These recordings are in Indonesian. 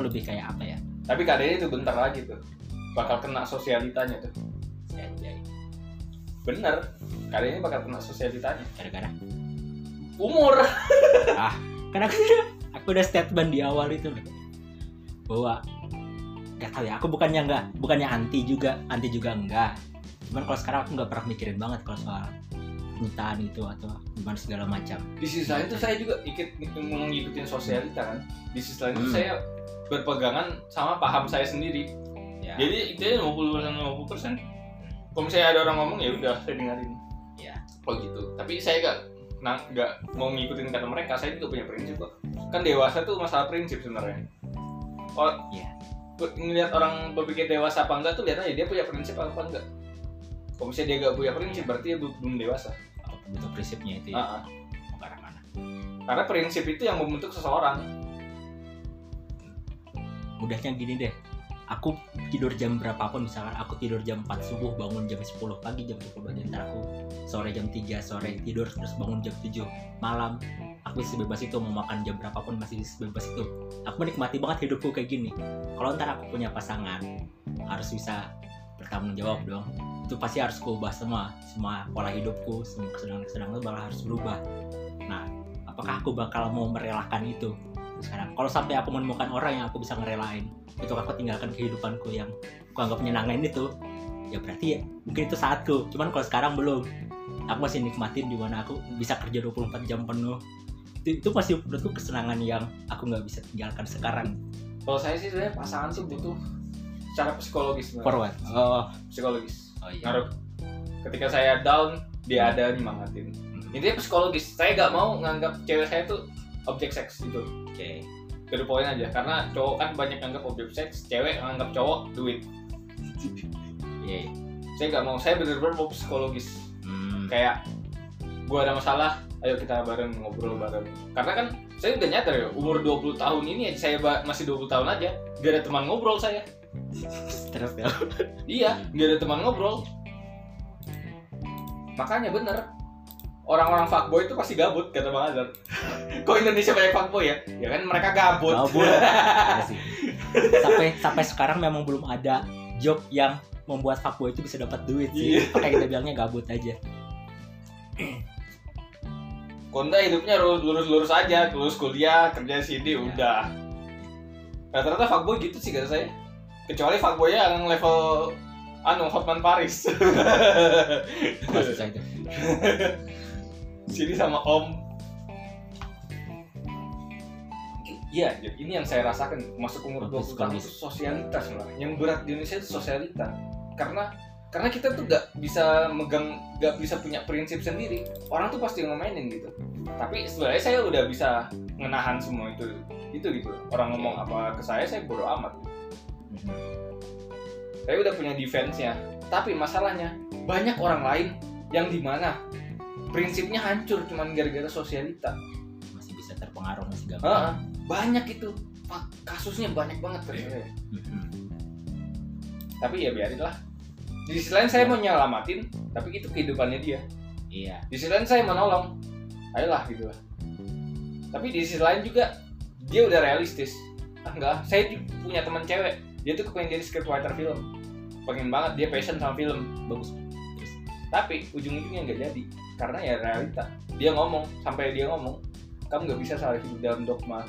aku lebih kayak apa ya? Tapi keadaannya itu bentar lagi tuh. Bakal kena sosialitanya tuh. Ya, ya, bener keadaannya bakal kena sosialitanya. Gara-gara? Umur. Ah karena aku udah aku udah statement di awal itu loh. Bahwa nggak tahu ya aku bukannya nggak bukannya anti juga anti juga enggak cuman kalau sekarang aku nggak pernah mikirin banget kalau soal pernyataan itu atau gimana segala macam. Di sisi lain tuh saya juga ikut ngikutin sosialita kan. Di sisi lain tuh Hmm. saya berpegangan sama paham saya sendiri. Ya. Jadi itu 50 persen 50 persen kalau misalnya ada orang ngomong ya udah saya dengerin. Ya. Oh gitu. Tapi saya gak nah, nggak mau ngikutin kata mereka. Saya juga punya prinsip kok. Kan dewasa tuh masalah prinsip sebenarnya. Oh Iya. bu- ngelihat orang berpikir dewasa apa enggak tuh lihat aja dia punya prinsip apa enggak. Kalau misalnya dia gak punya prinsip berarti dia belum dewasa. Kalau bentuk prinsipnya itu ya? Mau ke arah mana? Karena prinsip itu yang membentuk seseorang mudahnya gini deh. Aku tidur jam berapapun misalkan aku tidur jam 4 subuh bangun jam 10 pagi jam 10 pagi ntar aku sore jam 3 sore tidur terus bangun jam 7 malam. Aku sebebas itu mau makan jam berapapun masih sebebas itu. Aku menikmati banget hidupku kayak gini. Kalau ntar aku punya pasangan harus bisa bertanggung jawab dong. Itu pasti harus ku ubah semua semua pola hidupku semua kesenangan kesenangan itu harus berubah. Nah apakah aku bakal mau merelakan itu sekarang. Kalau sampai aku menemukan orang yang aku bisa ngerelain itu aku tinggalkan kehidupanku yang aku anggap menyenangkan itu ya berarti ya mungkin itu saatku. Cuman kalau sekarang belum. Aku masih nikmatin di mana aku bisa kerja 24 jam penuh. Itu, itu masih menurutku kesenangan yang aku nggak bisa tinggalkan sekarang. Kalau saya sih sebenarnya pasangan tuh butuh secara psikologis forward. Oh psikologis. Oh iya. Ngaruh ketika saya down dia ada nyemangatin intinya psikologis. Saya gak mau nganggap cewek saya tuh objek seks gitu. Oke. To the point aja karena cowok kan banyak nganggap objek seks cewek nganggap cowok duit. Iya. Saya nggak mau saya bener-bener mau psikologis. Hmm, kayak gua ada masalah ayo kita bareng ngobrol bareng. Karena kan saya udah nyadar ya umur 20 tahun ini saya masih 20 tahun aja gak ada teman ngobrol saya. Terus ya iya gak ada teman ngobrol. Makanya bener orang-orang fuckboy itu pasti gabut kata Bang Azhar kok Indonesia banyak fuckboy ya ya kan mereka gabut Gabut. Iya sih. sampai sampai sekarang memang belum ada job yang membuat fuckboy itu bisa dapat duit sih Iya. makanya kita bilangnya gabut aja Konda hidupnya lurus- lurus-lurus aja, lulus kuliah, kerja sini, Iya. udah. Rata-rata fuckboy gitu sih kata saya. Kecuali fuckboy yang level anu Hotman Paris. Wah, susah itu sini sama Om. Iya, ini yang saya rasakan masuk umur 20 tahun itu sosialitas malah. Yang berat di Indonesia itu sosialita. Karena karena kita tuh gak bisa megang, gak bisa punya prinsip sendiri. Orang tuh pasti ngomainin gitu. Tapi sebenarnya saya udah bisa menahan semua itu. Itu gitu. Orang ngomong apa ke saya, saya bodo amat. Mhm. Saya udah punya defense-nya. Tapi masalahnya banyak orang lain yang di mana prinsipnya hancur cuman gara-gara sosialita. masih bisa terpengaruh masih gampang Heeh, banyak itu. Pak, kasusnya banyak banget ternyata. Mhm. Tapi ya biarin lah. Di sisi lain saya mau nyelamatin, tapi itu kehidupannya dia. iya Di sisi lain saya mau nolong. Ayolah gitu lah. Tapi di sisi lain juga dia udah realistis. Ah enggak, saya punya teman cewek. Dia tuh kepengen jadi scriptwriter film. Pengen banget dia passion sama film. bagus Tapi ujung-ujungnya nggak jadi. Karena ya realita. Dia ngomong, sampai dia ngomong, kamu nggak bisa salah hidup dalam dogma.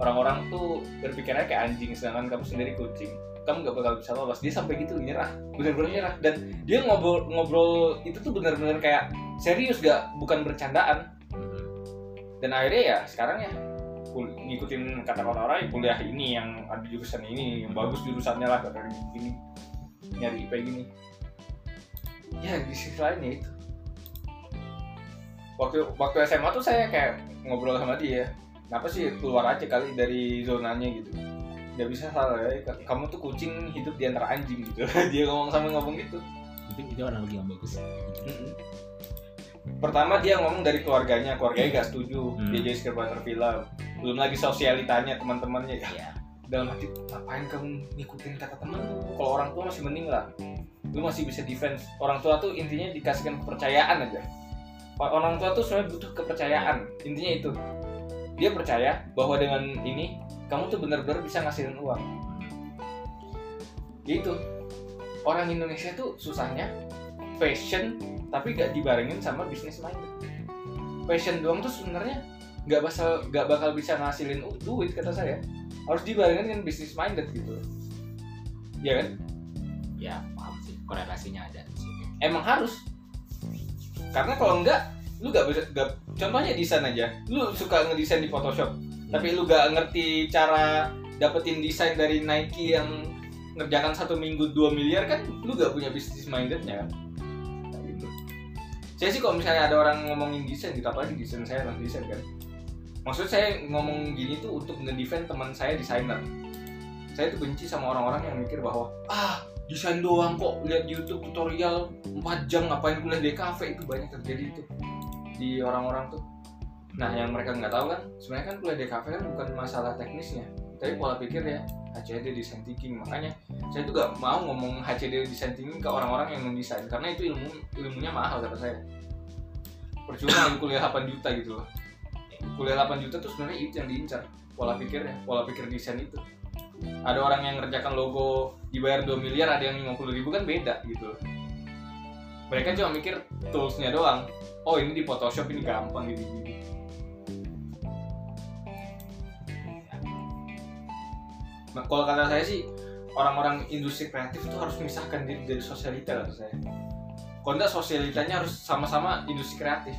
Orang-orang tuh berpikirnya kayak anjing, sedangkan kamu sendiri kucing. Kamu nggak bakal bisa lolos. Dia sampai gitu nyerah, bener-bener nyerah. Dan dia ngobrol ngobrol itu tuh bener-bener kayak serius gak, bukan bercandaan. Dan akhirnya ya sekarang ya ngikutin kata orang-orang kuliah ini yang ada jurusan ini yang bagus jurusannya lah kata gini nyari IP gini ya di sisi lainnya itu waktu waktu SMA tuh saya kayak ngobrol sama dia kenapa sih keluar aja kali dari zonanya gitu nggak bisa salah ya kamu tuh kucing hidup di antara anjing gitu dia ngomong sama ngomong gitu itu itu analogi yang bagus Mm-mm. Pertama dia ngomong dari keluarganya, keluarganya gak setuju Hmm. dia jadi scriptwriter film. Belum lagi sosialitanya teman-temannya ya. iya Dalam hati ngapain kamu ngikutin kata temen lu? Kalau orang tua masih mending lah. Lu masih bisa defense. Orang tua tuh intinya dikasihkan kepercayaan aja. Orang tua tuh sebenarnya butuh kepercayaan. Intinya itu. Dia percaya bahwa dengan ini kamu tuh bener-bener bisa ngasilin uang. Gitu. Orang Indonesia tuh susahnya passion tapi gak dibarengin sama bisnis minded. Passion doang tuh sebenarnya nggak bakal nggak bakal bisa ngasilin duit kata saya. Harus dibarengin dengan bisnis minded gitu. Ya kan? Ya paham sih. Korelasinya ada di situ. Emang harus karena kalau enggak lu gak bisa gak, contohnya desain aja. Lu suka ngedesain di Photoshop tapi lu gak ngerti cara dapetin desain dari Nike yang ngerjakan satu minggu 2 miliar kan lu gak punya bisnis mindednya kan? Nah, gitu. saya sih kalau misalnya ada orang ngomongin desain gitu apalagi desain saya orang desain kan. Maksud saya ngomong gini tuh untuk ngedefend teman saya desainer. Saya tuh benci sama orang-orang yang mikir bahwa ah desain doang kok lihat YouTube tutorial 4 jam ngapain kuliah di kafe itu banyak terjadi itu di orang-orang tuh. Nah yang mereka nggak tahu kan sebenarnya kan kuliah di kafe kan bukan masalah teknisnya tapi pola pikir ya HCD design thinking. Makanya saya tuh gak mau ngomong HCD design thinking ke orang-orang yang mendesain karena itu ilmu ilmunya mahal kata saya. Percuma lu kuliah 8 juta gitu loh. Kuliah 8 juta tuh sebenarnya itu yang diincar pola pikirnya pola pikir desain itu ada orang yang ngerjakan logo dibayar 2 miliar ada yang 50 ribu kan beda gitu. Mereka cuma mikir toolsnya doang. Oh ini di Photoshop ini gampang gitu. Gitu nah, kalau kata saya sih orang-orang industri kreatif tuh harus memisahkan diri dari sosialita kata saya. Kalau enggak sosialitanya harus sama-sama industri kreatif.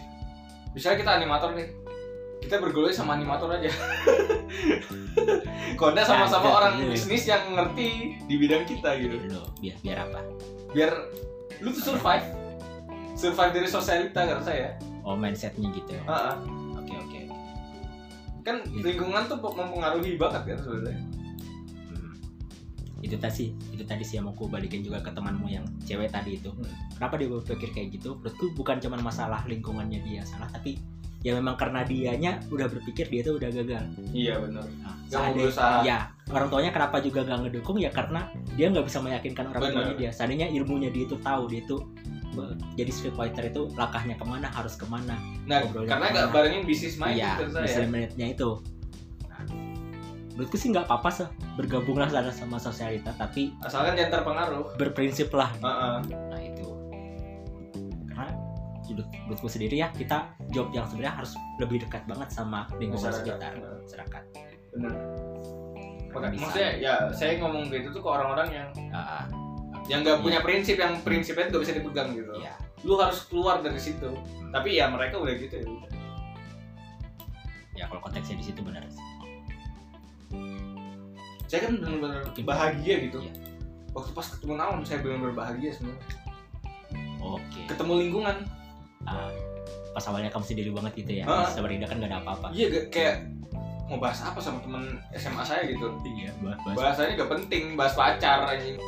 Misalnya kita animator nih kita bergaul sama animator aja enggak sama-sama Nah, orang iya. bisnis yang ngerti di bidang kita gitu Loh, biar biar apa biar lu tuh survive survive dari sosialita kata saya oh mindsetnya gitu Ah, ah. oke oke kan Gitu. lingkungan tuh mempengaruhi banget kan sebenarnya Hmm. itu tadi sih itu tadi sih yang mau aku balikin juga ke temanmu yang cewek tadi itu Hmm. kenapa dia berpikir kayak gitu menurutku bukan cuma masalah lingkungannya dia salah tapi ya memang karena dianya udah berpikir dia tuh udah gagal. Iya benar nah, seandainya- berusaha. ya orang tuanya kenapa juga gak ngedukung? Ya karena dia nggak bisa meyakinkan orang Bener. tuanya dia. Seandainya ilmunya dia itu tahu dia itu jadi scriptwriter itu langkahnya ke mana harus ke mana? Nah karena nggak barengin bisnis main saya. business minute-nya itu. Nah, menurutku sih nggak apa-apa sih bergabunglah sama sosialita tapi asalkan jangan terpengaruh. berprinsip lah. Ah, ah. nah itu menurut menurutku sendiri ya. Kita job yang sebenarnya harus lebih dekat banget sama lingkungan Masyarakat. sekitar masyarakat. Bisa. maksudnya ya saya ngomong gitu tuh ke orang-orang yang Ah, yang nggak Iya. punya prinsip yang prinsipnya nggak bisa dipegang gitu. Ya lu harus keluar dari situ. Tapi ya mereka udah gitu ya. Ya kalau konteksnya di situ benar sih saya kan benar-benar bahagia gitu. Iya. waktu pas ketemu Naon saya benar-benar bahagia sebenarnya. Oke. Ketemu lingkungan pas awalnya kamu sendiri banget gitu ya? Ah. sama Rinda kan gak ada apa-apa. Iya gak- kayak mau bahas apa sama temen SMA saya gitu. Iya bahas bahasanya gak penting bahas pacar anjing